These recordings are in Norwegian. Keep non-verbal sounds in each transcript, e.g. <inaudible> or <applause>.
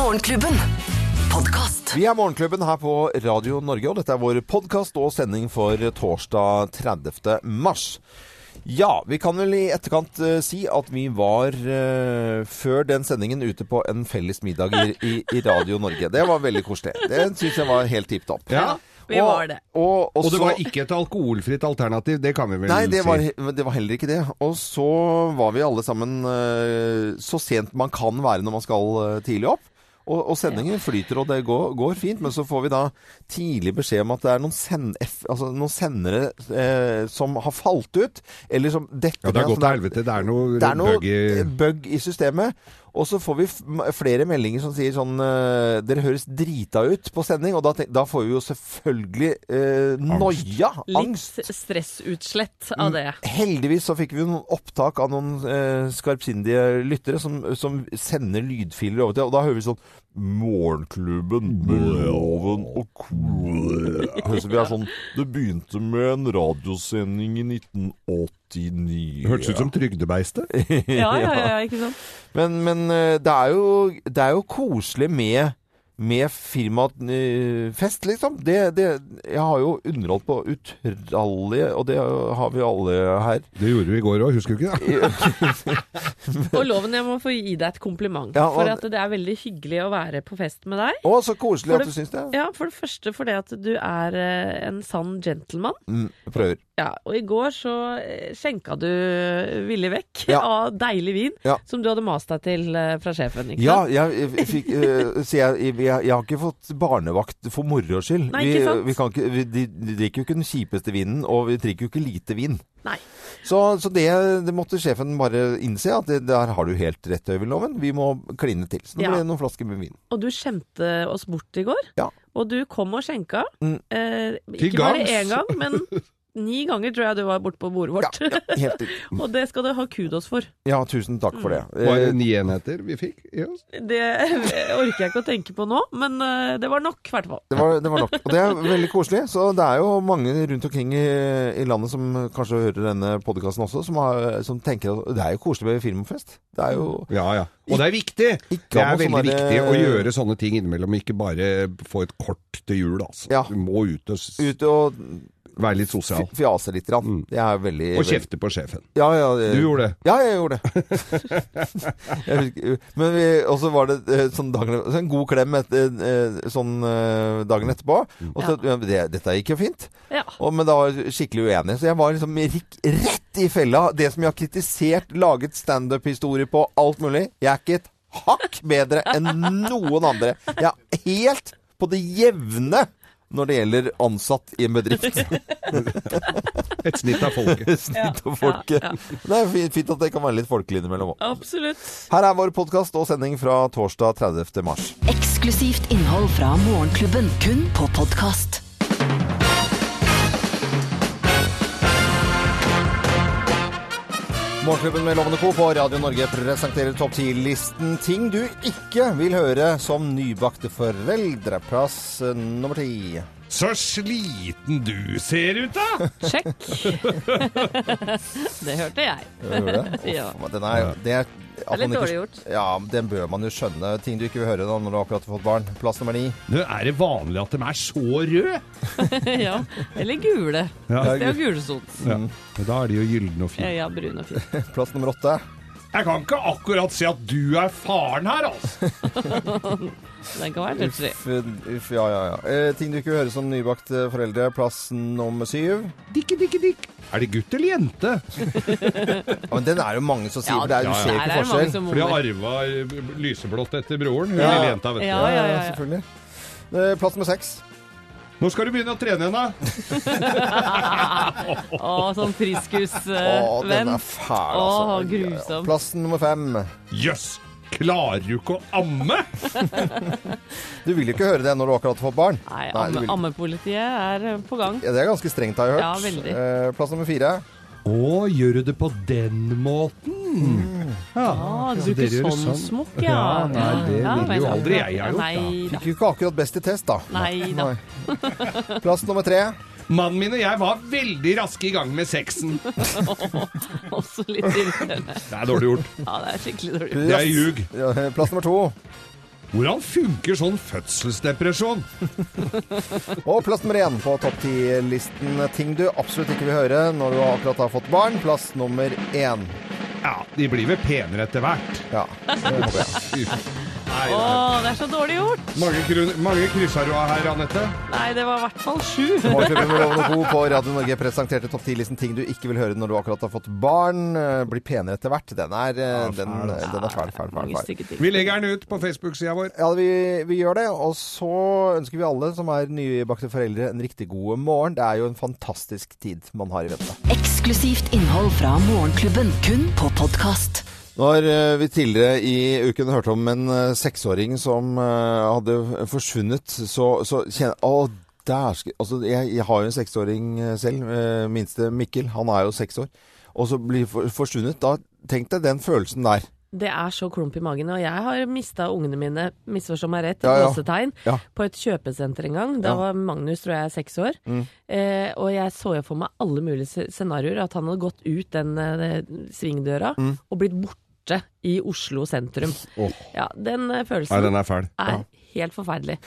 Morgenklubben. Podcast. Vi er Morgenklubben her på Radio Norge, og dette er vår podkast og sending for torsdag 30. mars. Ja, vi kan vel i etterkant eh, si at vi var eh, før den sendingen ute på en felles middag i, i, i Radio Norge. Det var veldig koselig. Det syns jeg var helt tipp topp. Ja. Vi var det. Og, og, Og det så- var ikke et alkoholfritt alternativ, det kan vi vel Nei, det var, si. det var heller ikke det. Og så var vi alle sammen eh, så sent man kan være når man skal eh, tidlig opp. Og, og sendingen flyter, og det går, går fint. Men så får vi da tidlig beskjed om at det er noen, send, F, altså noen sendere eh, som har falt ut. Eller som dette, Ja, det har gått til helvete. Det er noe, det er noe bug i bug i systemet. Og så får vi flere meldinger som sier sånn uh, Dere høres drita ut på sending. Og da, da får vi jo selvfølgelig uh, noia. Angst. Litt stressutslett av det. Heldigvis så fikk vi noen opptak av noen uh, skarpsindige lyttere som, som sender lydfiler over til, og da hører vi sånn Morgenklubben med Loven og Co. Vi er sånn Det begynte med en radiosending i 1989. Hørtes ut som trygdebeistet. Ja, ja, ja, ikke sant? Men, men eh, det, er jo, det er jo koselig med, med firmafest, liksom. Det, det, jeg har jo underholdt på utallige, og det har vi alle her. Det gjorde vi i går òg, husker du ikke det? <laughs> Og Loven, jeg må få gi deg et kompliment. Ja, og- For at det er veldig hyggelig å være på fest med deg. Å, så koselig For at du syns det. Ja, For det første fordi at du er eh, en sann gentleman. Mm, prøver. Ja, Og i går så eh, skjenka du villig vekk Ja. <laughs> av deilig vin Ja. som du hadde mast deg til eh, fra sjefen. ikke Ja, sant? jeg, jeg, fikk, <laughs> uh, så jeg, jeg, jeg har ikke fått barnevakt for moro skyld. Nei, vi, ikke sant? vi kan ikke, vi, de, de drikker jo ikke den kjipeste vinen, og vi drikker jo ikke lite vin. Nei. Så, så det, det måtte sjefen bare innse, at det, der har du helt rett, Øyvind. Vi må kline til. Så nå Ja. ble noen flasker med vin. Og du skjemte oss bort i går. Ja. Og du kom og skjenka. Mm. Eh, ikke bare én gang, men ni ganger tror jeg du var borte på bordet vårt. ja, helt <laughs> og det skal du ha kudos for. Ja, tusen takk for det. Var det Eh, ni enheter vi fikk i oss? Det <laughs> orker jeg ikke å tenke på nå, men eh, det var nok, i hvert fall. Det var, det var nok. Og det er veldig koselig. Så det er jo mange rundt omkring i, i landet som kanskje hører denne podkasten også, som, har, som tenker at det er jo koselig med filmfest. Det er jo Ja, ja. Og det er viktig! Ikke Det er veldig sånn viktig å gjøre sånne ting innimellom, ikke bare få et kort til jul, altså. Ja. Du må ut og Ut og være litt sosial. fjase litt. Grann. Mm. Det er veldig Og kjefte på sjefen. Ja, ja, jeg, Du gjorde det. Ja, jeg gjorde det. <laughs> jeg husker, men vi, og så var det eh, sånn dagen, en god klem etter, eh, sånn eh, dagen etterpå. Og så, ja. det, dette gikk jo fint. Ja. Og, men da var jeg skikkelig uenig. Så jeg var liksom rik- rett i fella. Det som jeg har kritisert, laget standup-historier på, alt mulig. Jeg er ikke et hakk bedre enn <laughs> noen andre. Jeg er helt på det jevne når det gjelder ansatt i en bedrift. <laughs> Et snitt av folket. Snitt av folket. ja, ja. Det er fint, fint at det kan være litt folkelig innimellom òg. Absolutt. Her er vår podkast og sending fra torsdag 30. mars. Eksklusivt innhold fra Morgenklubben. Kun på podkast. Morgenklubben med Lovende Co. på Radio Norge presenterer topp 10-listen ting du ikke vil høre som nybakte foreldre. Plass eh, nummer ti. Så sliten du ser ut, da! Sjekk. <laughs> det hørte jeg. Hører det? det? Ja. Den er, det er, litt dårlig gjort. Ja, den bør man jo skjønne. Ting du ikke vil høre da når du akkurat har fått barn. Plass nummer ni. Nå er det vanlig at de er så røde? <laughs> ja. Eller gule. Ja. Det er jo gulsot. Ja. Da er de jo gylne og fine. Ja, brune og fine. <laughs> Plass nummer åtte. Jeg kan ikke akkurat si at du er faren her, altså! <laughs> Den kan være touchy. Uff, uff, ja, ja, ja. Eh, ting du ikke vil høre som nybakte foreldre. Plass nummer syv. Dikke, dikke, dikk. Er det gutt eller jente? Ja, men den er jo mange som sier, Ja, for det er, du ja, ja. ser ikke forskjell. For de har arva lyseblått etter broren. Hun Ja. lille jenta, vet du. Ja, ja, ja, ja. selvfølgelig. Eh, Plass nummer seks. Nå skal du begynne å trene igjen, da! <laughs> Å, sånn Å, den er fæl, Å, Åh, grusom. Plassen nummer fem. Jøss! Klarer du ikke å amme? <laughs> Du vil jo ikke høre det når du akkurat har fått barn. Nei, amme, vil- ammepolitiet er på gang. Ja, det er ganske strengt, har jeg hørt. Ja, veldig. Eh, plass nummer fire. Å, gjør du det på den måten? Ja, Ah, du så bruker sånn, sånn smokk, ja. Ja, nei, det Ja, ville jo aldri jeg ha gjort, da. Da. Fikk jo ikke akkurat best i test, da. Nei da. <laughs> Plass nummer tre. Mannen min og jeg var veldig raske i gang med sexen. <laughs> Også litt irriterende. Det er dårlig gjort. Ja, det er skikkelig dårlig. Det er ljug. Plass nummer to. Hvordan funker sånn fødselsdepresjon? <laughs> Og plass nummer én på topp ti-listen ting du absolutt ikke vil høre når du akkurat har fått barn. Plass nummer én. Ja, de blir vel penere etter hvert. Ja, det håper jeg. Nei, Åh, det er så dårlig gjort! Mange, krun- mange krysser du av her, Anette? Nei, det var i hvert fall sju. Morgenklubben med Loven og Co. på Radio Norge presenterte topp 10-listen ting du ikke vil høre når du akkurat har fått barn. Eh, Blir penere etter hvert. Den er, eh, den, den er fæl, fæl, fæl. Mange fæl. stygge ting. Vi legger den ut på Facebook-sida vår. Ja, vi, vi gjør det. Og så ønsker vi alle som er nybakte foreldre, en riktig god morgen. Det er jo en fantastisk tid man har i vente. Eksklusivt innhold fra Morgenklubben, kun på podkast. Når eh, vi tidligere i uken hørte om en eh, seksåring som eh, hadde forsvunnet, så, så kjenner Å, dæsken. Altså, jeg, jeg har jo en seksåring selv. minste Mikkel. Han er jo seks år. Og så blir for, forsvunnet. Da Tenk deg den følelsen der. Det er så klump i magen. Og jeg har mista ungene mine, misforstå meg rett, Ja, ja. gåsetegn, Ja. på et kjøpesenter en gang. Da var Magnus, tror jeg, seks år. Mm. Eh, og jeg så jo for meg alle mulige sce- scenarioer. At han hadde gått ut den eh, svingdøra Mm. og blitt borte i Oslo sentrum. Oh. Ja, den følelsen Nei, den er er helt forferdelig.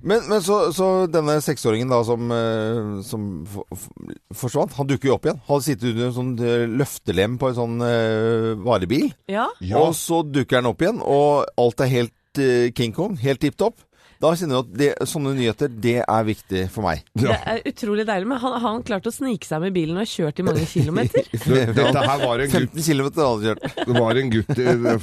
Men, men så, så denne seksåringen da som, eh, som for, for, forsvant, han dukker jo opp igjen. Han sitter under en sånn eh, løftelem på en sånn uh, varebil. Ja, Ja. Og så dukker han opp igjen, og alt er helt uh, King Kong. Helt tipp topp. Da kjenner du at det, sånne nyheter, det er viktig for meg. det er utrolig deilig. Men han har han klart å snike seg med bilen og kjørt i mange kilometer? <laughs> Dette her var en gutt 15 km hadde han kjørt. Det var en gutt,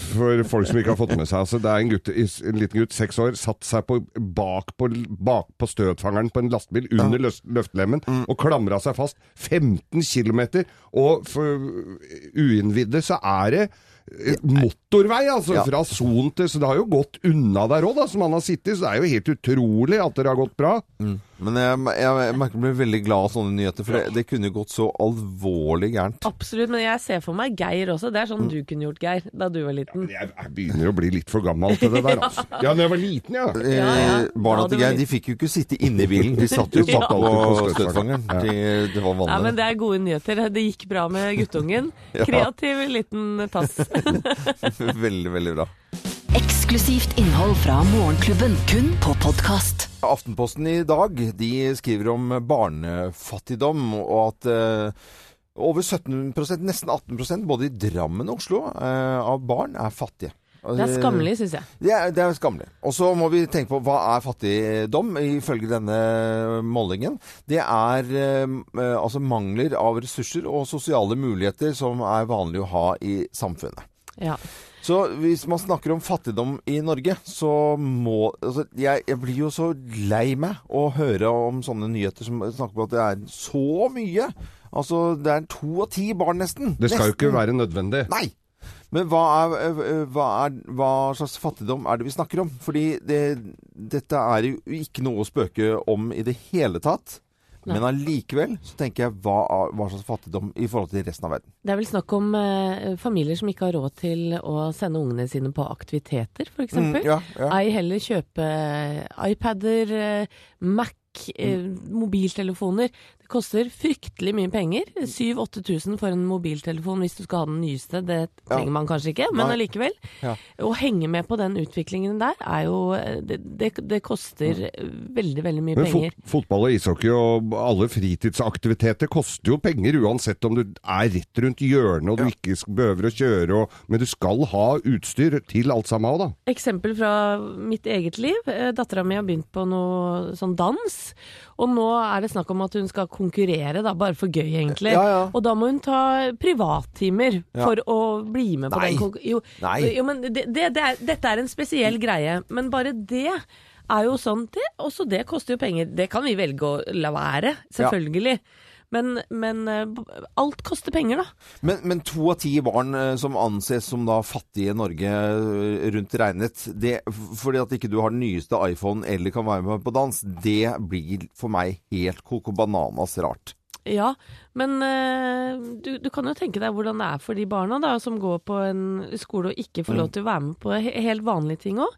for folk som ikke har fått med seg altså Det er en, gutt, en liten gutt, seks år, satt seg på, bak, på, bak på støtfangeren på en lastebil under løs- løftelemmen og klamra seg fast 15 km. Og for uinnvidde så er det motorvei, altså, Ja. fra Son til Så det har jo gått unna der òg, som han har sittet. Så det er jo helt utrolig at det har gått bra. Men jeg, jeg, jeg merker jeg blir veldig glad av sånne nyheter, for det, det kunne gått så alvorlig gærent. Absolutt. Men jeg ser for meg Geir også. Det er sånn du kunne gjort, Geir, da du var liten. Jeg, jeg begynner å bli litt for gammel til det der, altså. Ja, da jeg var liten, ja. Eh, Ja, ja. Barna til Geir de fikk jo ikke sitte inne i bilen. De satt jo Ja. på støtfangeren. Ja, Det, det var Ja, men. Det er gode nyheter. Det gikk bra med guttungen. <laughs> Kreativ liten tass. <laughs> veldig, veldig bra. Eksklusivt innhold fra Morgenklubben, kun på podkast. Aftenposten i dag de skriver om barnefattigdom, og at eh, over 17% nesten 18% både i Drammen og Oslo, eh, av barn er fattige. Det er skammelig, syns jeg. Det er, det er skammelig. Og så må vi tenke på hva er fattigdom, ifølge denne målingen. Det er eh, altså mangler av ressurser og sosiale muligheter som er vanlig å ha i samfunnet. Ja. Så hvis man snakker om fattigdom i Norge, så må altså, jeg, jeg blir jo så lei meg å høre om sånne nyheter som snakker om at det er så mye. Altså, det er to av ti barn nesten. Det skal jo ikke være nødvendig. Nei! Men hva, er, øh, hva, er, hva slags fattigdom er det vi snakker om? Fordi det, dette er jo ikke noe å spøke om i det hele tatt. Men allikevel så tenker jeg hva, hva slags fattigdom i forhold til resten av verden. Det er vel snakk om eh, familier som ikke har råd til å sende ungene sine på aktiviteter, f.eks. Mm, ja, ja. Ei heller kjøpe eh, iPader, Mac, Mac, eh, mobiltelefoner. Koster fryktelig mye penger. 7000-8000 for en mobiltelefon hvis du skal ha den nyeste. Det trenger man kanskje ikke, men allikevel. Ja. Å henge med på den utviklingen der er jo Det, det, det koster eh, veldig, veldig mye Men penger. fot fotball og ishockey og alle fritidsaktiviteter koster jo penger, uansett om du er rett rundt hjørnet og du ikke behøver å kjøre, og, men du skal ha utstyr til alt sammen òg, da. Eksempel fra mitt eget liv. Eh, Dattera mi har begynt på noe sånn dans. Og nå er det snakk om at hun skal konkurrere, da, bare for gøy egentlig. Ja, ja. Og da må hun ta privattimer Ja. for å bli med på Nei. den konkurransen. Jo, Nei. jo, men det, det, det er, dette er en spesiell greie. Men bare det er jo sånn det, Også det koster jo penger. Det kan vi velge å la være, selvfølgelig. Men, men eh, alt koster penger, da. Men, men to av ti barn eh, som anses som da fattige i Norge eh, rundt regnet, det, fordi at ikke du har den nyeste iPhone eller kan være med på dans, det blir for meg helt koko bananas rart. Ja, men du, du kan jo tenke deg hvordan det er for de barna da, som går på en skole og ikke får lov til å være med på he helt vanlige ting òg.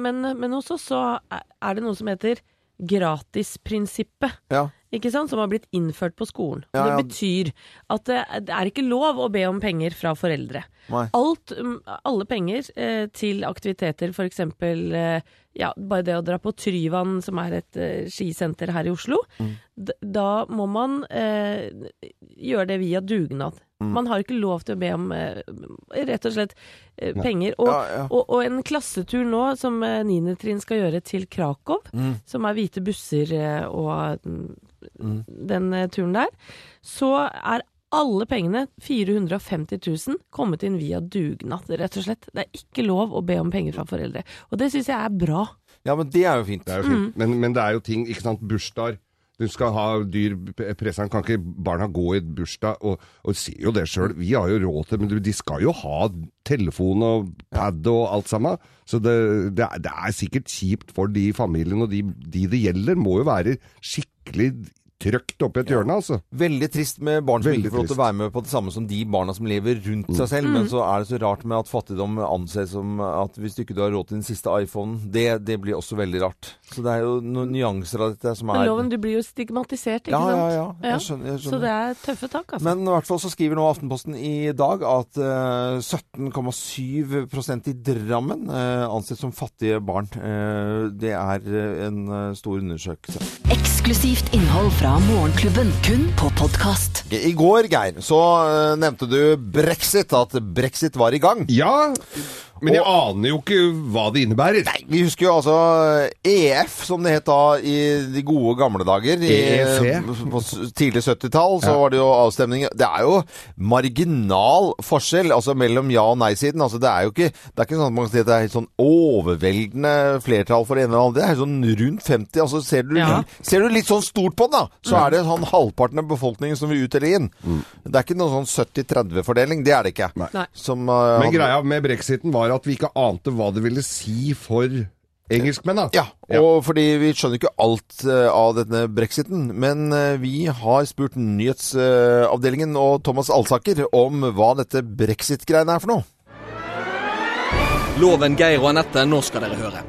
men, men hos oss så er det noe som heter gratisprinsippet. Ja. Ikke sant? Som har blitt innført på skolen. Ja, ja. Det betyr at det, det er ikke lov å be om penger fra foreldre. Alt, mm, alle penger eh, til aktiviteter, for eksempel eh, ja, bare det å dra på Tryvann, som er et eh, skisenter her i Oslo, Mm. da må man eh, gjøre det via dugnad. Mm. Man har ikke lov til å be om eh, rett og slett eh, penger. Og, Ja, ja. Og, og en klassetur nå som eh, skal gjøre til Krakow, Mm. som er hvite busser eh, og mm, Mm. den eh, turen der, så er alle pengene, 450 000, kommet inn via dugnad, rett og slett. Det er ikke lov å be om penger fra foreldre. Og det syns jeg er bra. ja, men det er jo fint. Det er jo fint. Men, men det er jo ting, ikke sant, bursdager. Du skal ha dyr presang, kan ikke barna gå i bursdag? Og, og ser jo det sjøl, vi har jo råd til men de skal jo ha telefon og pad og alt sammen. Så det, det, er, det er sikkert kjipt for de familiene, og de, de det gjelder må jo være skikkelig trøkt oppi et hjørne, altså. Veldig trist med barn som Veldig ikke får lov til å være med på det samme som de barna som lever rundt seg selv. Mm. Men så er det så rart med at fattigdom anses som at hvis du ikke har råd til den siste iPhonen, det, det blir også veldig rart. Så det er jo noen nyanser av dette som Men er loven, du blir jo stigmatisert, ikke Ja, ja, ja, ja. Jeg skjønner. Jeg Så det er tøffe tak, altså. Men i hvert fall så skriver nå Aftenposten i dag at uh, 17,7% i Drammen uh, anses som fattige barn. Uh, det er eh, en eh, stor undersøkelse. Eksklusivt innhold fra Morgenklubben, kun på podkast. I går, Geir, så eh, nevnte du brexit, at brexit var i gang. Ja, men jeg aner jo ikke hva det innebærer. Nei, vi husker jo altså EF, som det het da i de gode gamle dager. I, EEC. På tidlig 70-tall så var det jo avstemning Det er jo marginal forskjell altså mellom ja- og nei-siden. Altså, det er jo ikke det er ikke sånn at man kan si at det er helt sånn overveldende flertall for det ene eller andre. Det er sånn rundt 50. altså Ser du, Ja. ser du litt sånn stort på det, da, så er det sånn halvparten av befolkningen som vil ut eller inn. Det er ikke noen sånn 70-30-fordeling. Det er det ikke. Nei. Som, uh, Men greia med brexiten var at vi ikke ante hva det ville si for engelskmenn, da. Ja, og fordi vi skjønner ikke alt eh, av denne brexiten. Men eh, vi har spurt nyhetsavdelingen og Thomas Alsaker om hva dette brexit-greiene er for noe. Loven, Geir og Anette, nå skal dere høre.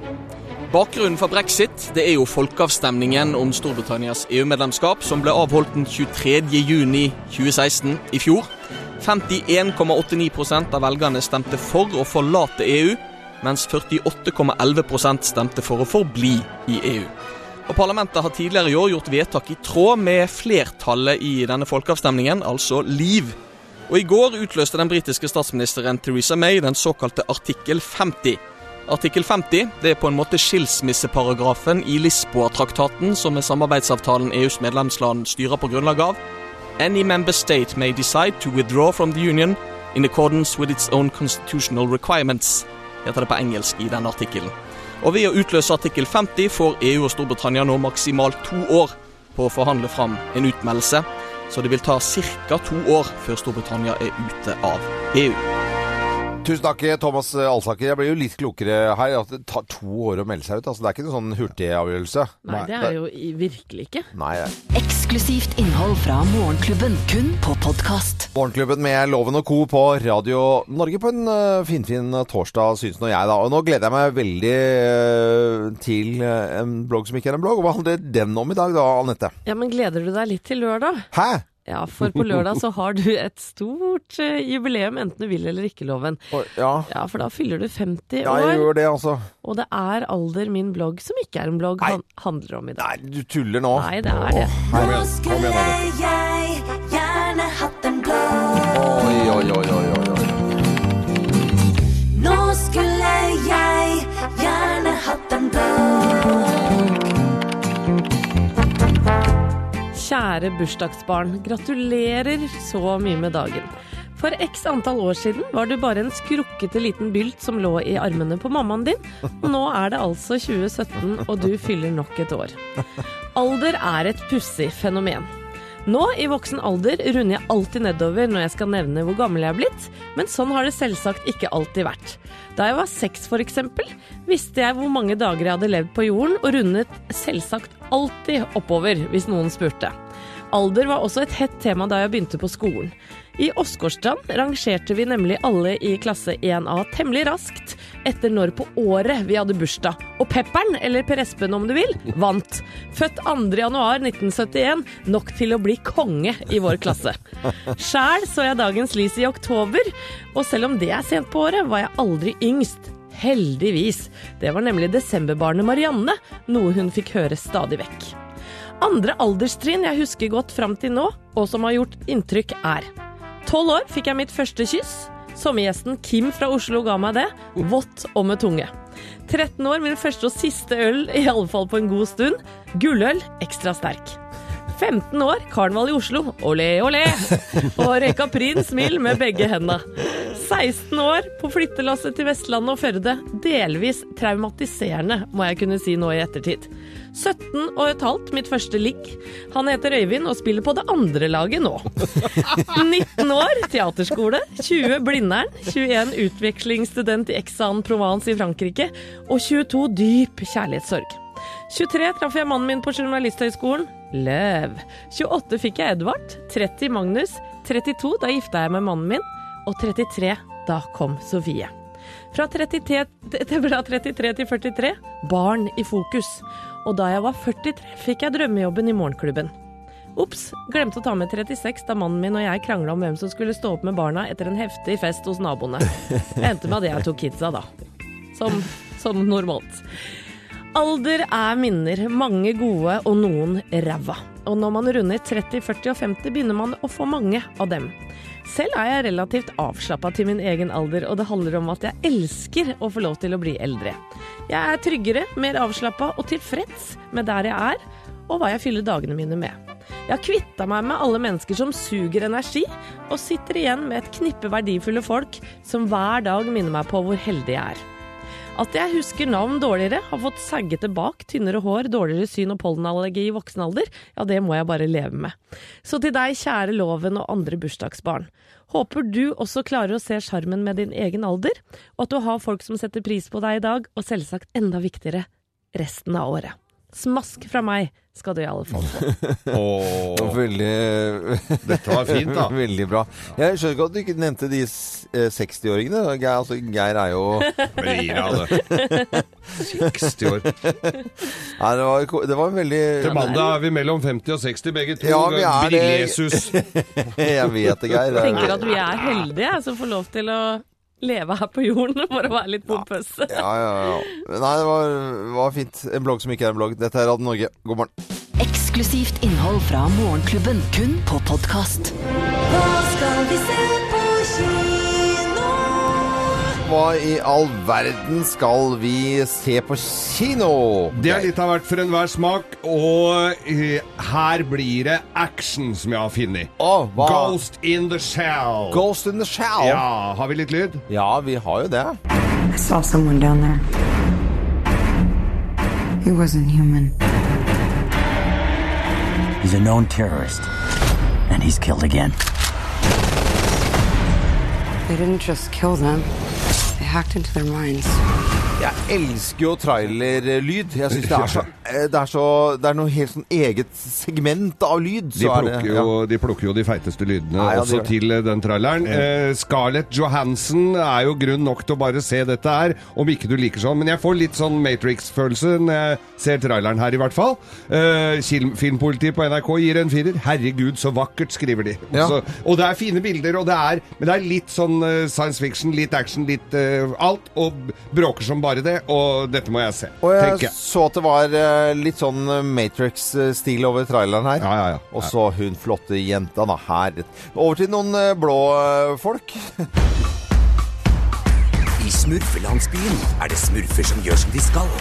Bakgrunnen for brexit det er jo folkeavstemningen om Storbritannias EU-medlemskap, som ble avholdt den 23. juni 2016 i fjor. 51,89% av velgerne stemte for å forlate EU, mens 48,11% stemte for å forbli i EU. Og Parlamentet har tidligere i år gjort vedtak i tråd med flertallet i denne folkeavstemningen, altså Liv. Og I går utløste den britiske statsministeren Theresa May den såkalte artikkel 50. Artikkel 50 det er på en måte skilsmisseparagrafen i Lisboa-traktaten, som er samarbeidsavtalen EUs medlemsland styrer på grunnlag av. Any member state may decide to withdraw from the union in accordance with its own constitutional requirements, heter det på engelsk i denne artikkelen. Og Ved å utløse artikkel 50 får EU og Storbritannia nå maksimalt to år på å forhandle fram en utmeldelse, så det vil ta ca. to år før Storbritannia er ute av EU. Tusen takk, Thomas Alsaker. Jeg blir jo litt klokere her. At det tar to år å melde seg ut. Altså, det er ikke noen sånn hurtigavgjørelse. Nei, det er jo virkelig ikke. Nei. Eksklusivt innhold fra Morgenklubben, kun på podkast. Morgenklubben med Loven og Co. på Radio Norge på en uh, finfin torsdag, syns nå jeg, da. Og nå gleder jeg meg veldig eh, til eh, en blogg som ikke er en blogg. Og Hva handler den om i dag, da, Anette? Ja, men gleder du deg litt til lørdag? Hæ? Ja, for på lørdag så har du et stort eh, jubileum, enten du vil eller ikke, Loven. Ja. Ja, for da fyller du 50 ja, jeg gjør det, altså. og det er Alder min blogg, som ikke er en blogg, Nei. han handler om i dag. Nei, du tuller nå. Nei, det er det. Nå skulle jeg gjerne hatt en blogg. Oi, oi, oi, oi. Kjære bursdagsbarn, gratulerer så mye med dagen. For x antall år siden var du bare en skrukkete liten bylt som lå i armene på mammaen din. Nå er det altså 2017, og du fyller nok et år. Alder er et pussig fenomen. Nå, i voksen alder, runder jeg alltid nedover når jeg skal nevne hvor gammel jeg er blitt, men sånn har det selvsagt ikke alltid vært. Da jeg var seks eksempel, visste jeg hvor mange dager jeg hadde levd på jorden, og rundet selvsagt alltid oppover hvis noen spurte. Alder var også et hett tema da jeg begynte på skolen. I Åsgårdstrand rangerte vi nemlig alle i klasse 1A temmelig raskt etter når på året vi hadde bursdag. Og Pepperen, eller Per Espen om du vil, vant. Født 2. januar 1971, nok til å bli konge i vår klasse. Sjæl så jeg dagens lys i oktober, og selv om det er sent på året, var jeg aldri yngst. Heldigvis. Det var nemlig desemberbarnet Marianne, noe hun fikk høre stadig vekk. Andre alderstrinn jeg husker godt fram til nå, og som har gjort inntrykk, er Tolv år fikk jeg mitt første kyss. Sommergjesten Kim fra Oslo ga meg det. Vått og med tunge. 13 år, min første og siste øl, i alle fall på en god stund. Gulløl, ekstra sterk. 15 år, karneval i Oslo, olé, olé. Og røyka Prins Mild med begge henda. 16 år, på flyttelasset til Vestlandet og Førde. Delvis traumatiserende, må jeg kunne si nå i ettertid. 17 og et halvt, mitt første ligg. Han heter Øyvind og spiller på det andre laget nå. <laughs> 19 år, teaterskole. 20 Blindern. 21 utvekslingsstudent i Aix-en-Provence i Frankrike. Og 22 dyp kjærlighetssorg. 23 traff jeg mannen min på Journalisthøgskolen. Løv. 28 fikk jeg Edvard. 30 Magnus. 32 da gifta jeg meg med mannen min. Og 33 da kom Sofie. Fra 33, <laughs> til- fra 33 til 43 barn i fokus. Og da jeg var 43 fikk jeg drømmejobben i morgenklubben. Ops, glemte å ta med 36 da mannen min og jeg krangla om hvem som skulle stå opp med barna etter en heftig fest hos naboene. Det <laughs> endte med at jeg tok kidsa, da. Som, som normalt. Alder er minner, mange gode og noen ræva. Og når man runder 30, 40 og 50, begynner man å få mange av dem. Selv er jeg relativt avslappa til min egen alder, og det handler om at jeg elsker å få lov til å bli eldre. Jeg er tryggere, mer avslappa og tilfreds med der jeg er, og hva jeg fyller dagene mine med. Jeg har kvitta meg med alle mennesker som suger energi, og sitter igjen med et knippe verdifulle folk som hver dag minner meg på hvor heldig jeg er. At jeg husker navn dårligere, har fått saggete bak, tynnere hår, dårligere syn og pollenallergi i voksen alder, ja, det må jeg bare leve med. Så til deg, kjære Loven og andre bursdagsbarn. Håper du også klarer å se sjarmen med din egen alder, og at du har folk som setter pris på deg i dag, og selvsagt enda viktigere, resten av året. Smask fra meg skal du i alle fall få. <laughs> oh. Veldig dette var fint, da. <laughs> Veldig bra. Jeg skjønner ikke at du ikke nevnte de eh, 60-åringene. Geir, altså, Geir er jo Blir av det. 60 år. <laughs> Nei, det var, det var veldig Til mandag er vi mellom 50 og 60 begge to. Ja, vi er det. Jeg vet det, Geir. Er- Tenker at vi er heldige som får lov til å leve her på jorden, <laughs> for å være litt pompøse. Ja, ja, ja. Nei, det var, var fint. En blogg som ikke er en blogg. Dette er Radio Norge. God morgen. Eksklusivt innhold fra Morgenklubben, kun på podkast. Hva skal vi se Hva i all verden skal vi se på kino? Det er litt av hvert for enhver smak, og eh, her blir det action som jeg har funnet. Oh, hva? Ghost in the Shell. Ghost in the Shell. Ja, har vi litt lyd? Ja, vi har jo det. I saw someone down there. He wasn't human. He's a known terrorist. And he's killed again. They didn't just kill them, Jeg elsker jo trailerlyd. Jeg synes det er så <laughs> eh, Det er, så, det er noe helt sånn eget segment av lyd. De så er plukker, det, jo, de plukker jo de feiteste lydene Nei, ja, de også gjør det. til eh, den traileren. Eh, Scarlett Johansen er jo grunn nok til å bare se dette her, om ikke du liker sånn. Men jeg får litt sånn Matrix-følelse når jeg ser traileren her, i hvert fall. Eh, Film- Filmpolitiet på NRK gir en firer. Herregud, så vakkert, skriver de. Ja. Så, og det er fine bilder, og det er, men det er litt sånn eh, science fiction, litt action, litt eh, alt. Og bråker som bare det. Og dette må jeg se, Og jeg tenker jeg. så at det var eh, litt sånn eh, Matrix-stil over traileren her. Ja, ja, ja. Og så hun flotte jenta, da. Her. Over til noen eh, blå folk. I smurfelandsbyen er det smurfer som gjør som de skal.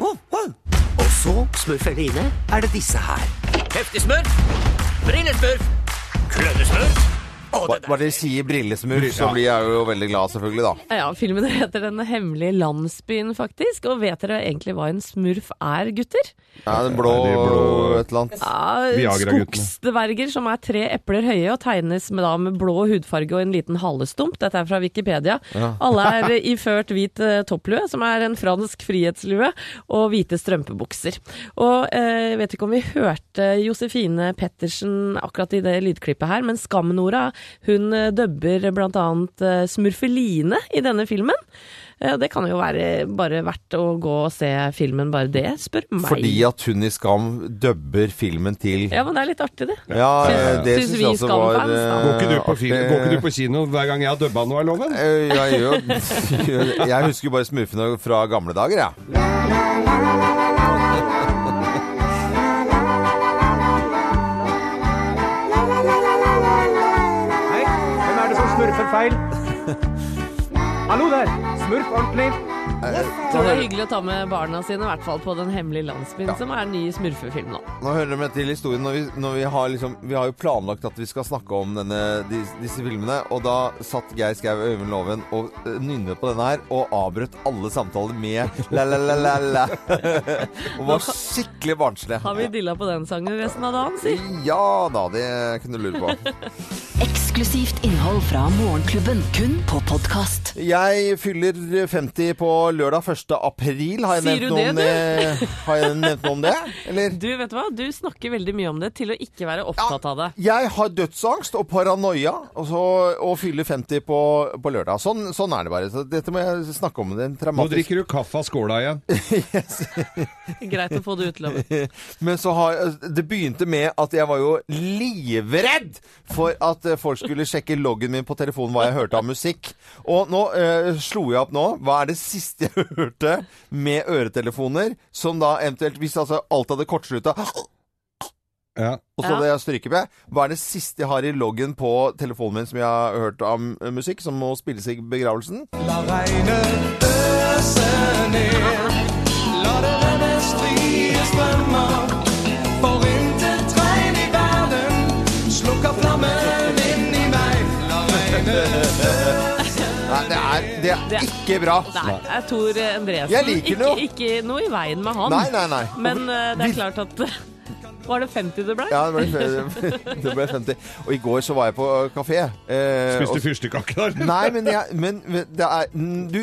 Og så, smurfeline, er det disse her. Heftig smurf, brillesmurf, klønnesmurf det dere sier brillesmurf, så blir jeg jo veldig glad, selvfølgelig, da. Ja, filmen heter Den hemmelige landsbyen, faktisk. Og vet dere egentlig hva en smurf er, gutter? Ja, den blå, Ja, de blå- et eller annet. Ja, skogsdverger som er tre epler høye og tegnes med, da, med blå hudfarge og en liten halestump. Dette er fra Wikipedia. Alle er eh, iført hvit eh, topplue, som er en fransk frihetslue, og hvite strømpebukser. Og eh, jeg vet ikke om vi hørte Josefine Pettersen akkurat i det lydklippet her, men Skam-Nora Hun eh, dubber annet eh, Smurfeline i denne filmen. Eh, Det kan jo være bare verdt å gå og se filmen, bare det, spør meg. Fordi at hun i Skam dubber filmen til Ja, men det er litt artig, det. Ja, det Syns jeg også var Går ikke, du på film, går ikke du på kino hver gang jeg har dubba noe, er loven? Jeg gjør <laughs> Jeg husker jo bare smurfene fra gamle dager, jeg. Hei, feil? Hallo der! Smurf ordentlig. Jeg tror det er hyggelig å ta med barna sine, i hvert fall på Den hemmelige landsbyen, som er en ny smurfefilm nå. Nå hører dere med til historien når vi, når vi har liksom Vi har jo planlagt at vi skal snakke om denne, disse, disse filmene, og da satt Geir Skau og Øyvind Loven og uh, nynnet på denne her, og avbrøt alle samtaler med la-la-la-la-la. <laughs> og var skikkelig barnslig. Har vi dilla på den sangen resten av dagen, si? Ja da, det kunne du lure på. <laughs> Eksklusivt innhold fra Morgenklubben, kun på podkast. Jeg fyller 50 på lørdag 1. april. Har jeg Sier nevnt du noe det, om det? Har jeg nevnt noe om det? Eller? Du, vet hva? Du snakker veldig mye om det til å ikke være opptatt av det. Jeg har dødsangst og paranoia og, så, og fyller 50 på, på lørdag. Sånn, sånn er det bare. Så dette må jeg snakke om. Det er Nå drikker du kaffe av skåla igjen. <laughs> Greit å få det utløpet. <laughs> Men så har Det begynte med at jeg var jo livredd for at eh, folk skulle sjekke loggen min på telefonen hva jeg hørte av musikk. Og nå øh, slo jeg opp nå. Hva er det siste jeg hørte med øretelefoner? Som da eventuelt Hvis altså alt hadde kortslutta Ja. Og så hadde jeg stryket med. Hva er det siste jeg har i loggen på telefonen min som jeg har hørt av musikk, som må spilles i begravelsen? La regnet øse ned. La det renne det er, det ikke bra. Nei, det er Tor Endresen. Ikke, ikke noe i veien med han. Nei, nei, nei. Men uh, det er klart at <laughs> Var det 50 det ble? Ja, det ble, <laughs> det ble 50. Og i går så var jeg på kafé. Eh, Spiste fyrstekake der? Nei, men, jeg, men det er du,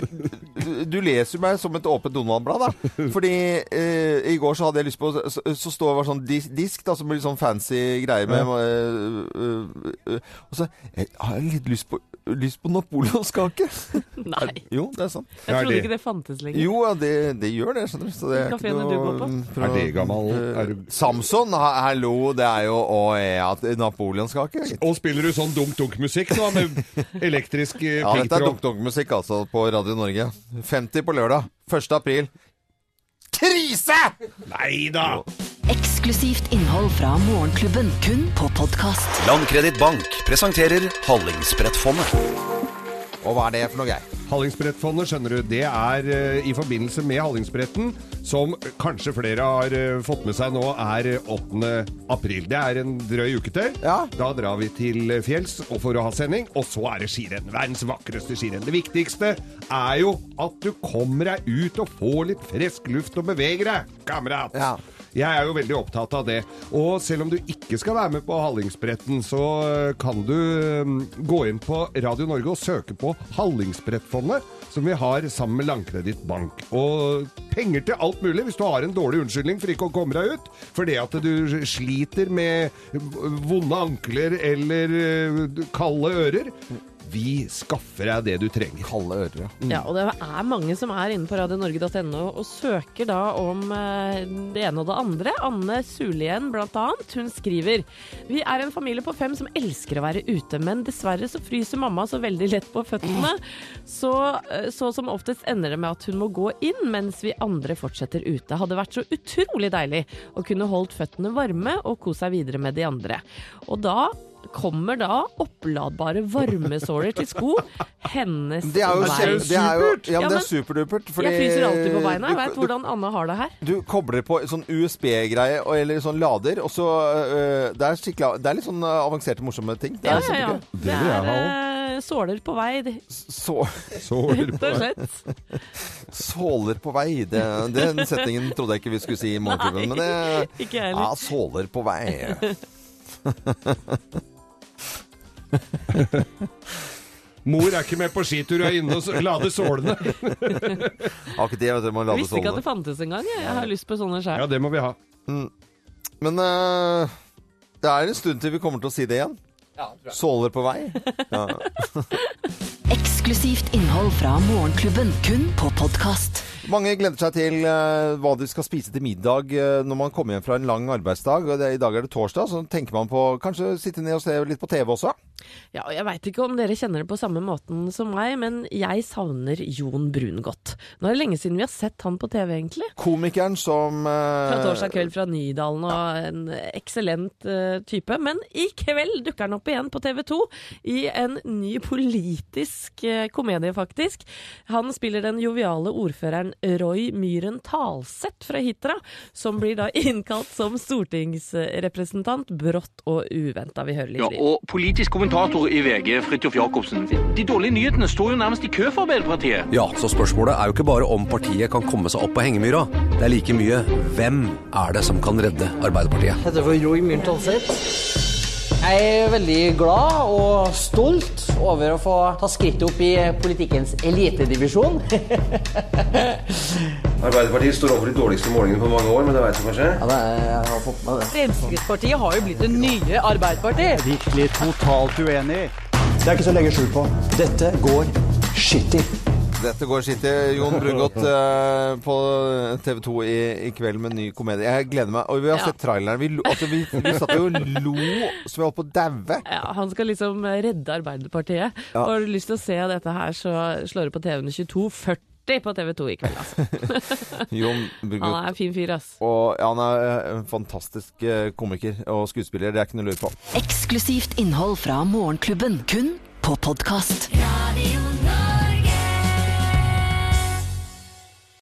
du leser meg som et åpent Donald-blad, da. Fordi eh, i går så hadde jeg lyst på Så, så står det var sånn dis, disk, da, som blir sånn fancy greier med eh, eh, eh, Og så jeg har jeg litt lyst på, lyst på napoleonskake. <laughs> Nei. Jo, det er sant. Jeg trodde ikke det fantes lenger. Jo, ja, det, det gjør det, skjønner du. Så det er ikke du noe- går på? Er det gammel- er du- Samson, ha- hallo, det er jo å, ja, napoleonskake. Og spiller du sånn dunk-dunk-musikk nå, med elektrisk eh, Ja, dette er dunk-dunk-musikk altså på Radio Norge. 50 på lørdag. 1. april. Krise! Nei da! Eksklusivt innhold fra Morgenklubben, kun på podkast. Landkreditt Bank presenterer Hallingsbrettfondet. Og hva er det for noe, Geir? Hallingsbrettfondet, skjønner du, det er eh, i forbindelse med Hallingsbretten, som kanskje flere har eh, fått med seg nå, er eh, 8. april. Det er en drøy uke til. Ja. Da drar vi til eh, fjells og for å ha sending, og så er det skirenn. Verdens vakreste skirenn. Det viktigste er jo at du kommer deg ut og får litt frisk luft og beveger deg, kamerat. Ja. Jeg er jo veldig opptatt av det. Og selv om du ikke skal være med på Hallingsbretten, så eh, kan du eh, gå inn på Radio Norge og søke på Hallingsbrettfondet, som vi har sammen med Landkreditt Bank. Og penger til alt mulig hvis du har en dårlig unnskyldning for ikke å komme deg ut. Fordi at du sliter med vonde ankler eller eh, kalde ører. Vi skaffer deg det du trenger. Kalde ører, ja. Ja, og det er mange som er inne på radionorge.no og søker da om eh, det ene og det andre. Anne Sulien blant annet, hun skriver Vi er en familie på fem som elsker å være ute, men dessverre så fryser mamma så veldig lett på føttene. Så, eh, så som oftest ender det med at hun må gå inn mens vi andre fortsetter ute. Hadde vært så utrolig deilig å kunne holdt føttene varme og kose seg videre med de andre. Og da kommer da oppladbare varmesåler til sko. Hennes Det er jo, vei. det er jo ja, men det er superdupert. fordi jeg fryser alltid på beina. Jeg veit vet hvordan Anne har det her. Du kobler på sånn USB-greie eller sånn lader, og så øh, det, er det er litt sånn øh, avanserte, morsomme ting. Det Ja, er ja, ja. ja. Det er eh, såler på vei, Så, Såler <laughs> på vei. Såler på vei. Det, den setningen trodde jeg ikke vi skulle si i Morgenklubben. Men det ikke. Ja, såler på vei. <laughs> <laughs> Mor er ikke med på skitur, er inne og lader sålene. <laughs> Har ikke det, vet du. Man Jeg lader visste ikke at sålene. det fantes engang. jeg. Jeg har lyst på sånne sjøl. Ja, det må vi ha. Men øh, det er en stund til vi kommer til å si det igjen. Såler på vei? <laughs> Ja. Eksklusivt innhold fra Morgenklubben, kun på podkast. Mange gleder seg til eh, hva de skal spise til middag eh, når man kommer hjem fra en lang arbeidsdag. Og det, I dag er det torsdag, så tenker man på kanskje sitte ned og se litt på TV også. Ja, og jeg veit ikke om dere kjenner det på samme måten som meg, men jeg savner Jon Brun godt. Nå er det lenge siden vi har sett han på TV, egentlig. Komikeren som eh, Fra torsdag kveld fra Nydalen og en eksellent eh, type. Men i kveld dukker han opp igjen på TV 2 i en ny politisk eh, komedie, faktisk. Han spiller den joviale ordføreren Roy Myhren Talseth fra Hitra, som blir da <laughs> innkalt som stortingsrepresentant brått og uventa. Vi hører litt Ja, og politisk kommentator i VG, Fridtjof Jacobsen. De dårlige nyhetene står jo nærmest i kø for Arbeiderpartiet. Ja, så spørsmålet er jo ikke bare om partiet kan komme seg opp på hengemyra. Det er like mye hvem er det som kan redde Arbeiderpartiet? Dette for Roy Myhren Talseth. Jeg er veldig glad og stolt over å få ta skrittet opp i politikkens elitedivisjon. <laughs> Arbeiderpartiet står over de dårligste målingene på mange år, men det vet du kanskje? Ja, det er, jeg har fått med det. Fremskrittspartiet har jo blitt det nye Arbeiderpartiet. Virkelig totalt uenig. Det er ikke så å legge skjul på. Dette går skittig. Dette går skitt i. Jon Brungot <laughs> eh, på TV 2 i, i kveld med ny komedie. Jeg gleder meg. Og vi har Ja. sett traileren. Vi, lo- altså, vi, vi satt jo og lo så vi holdt på å daue. Ja, han skal liksom redde Arbeiderpartiet. Ja. Og har du lyst til å se dette her, så slår du på TV-en 22.40 på TV 2 i kveld, altså. <laughs> Jon Brungot. Han er en fin fyr, ass. Og ja, han er eh, en fantastisk eh, komiker og skuespiller. Det er ikke noe å lure på. Eksklusivt innhold fra Morgenklubben, kun på podkast.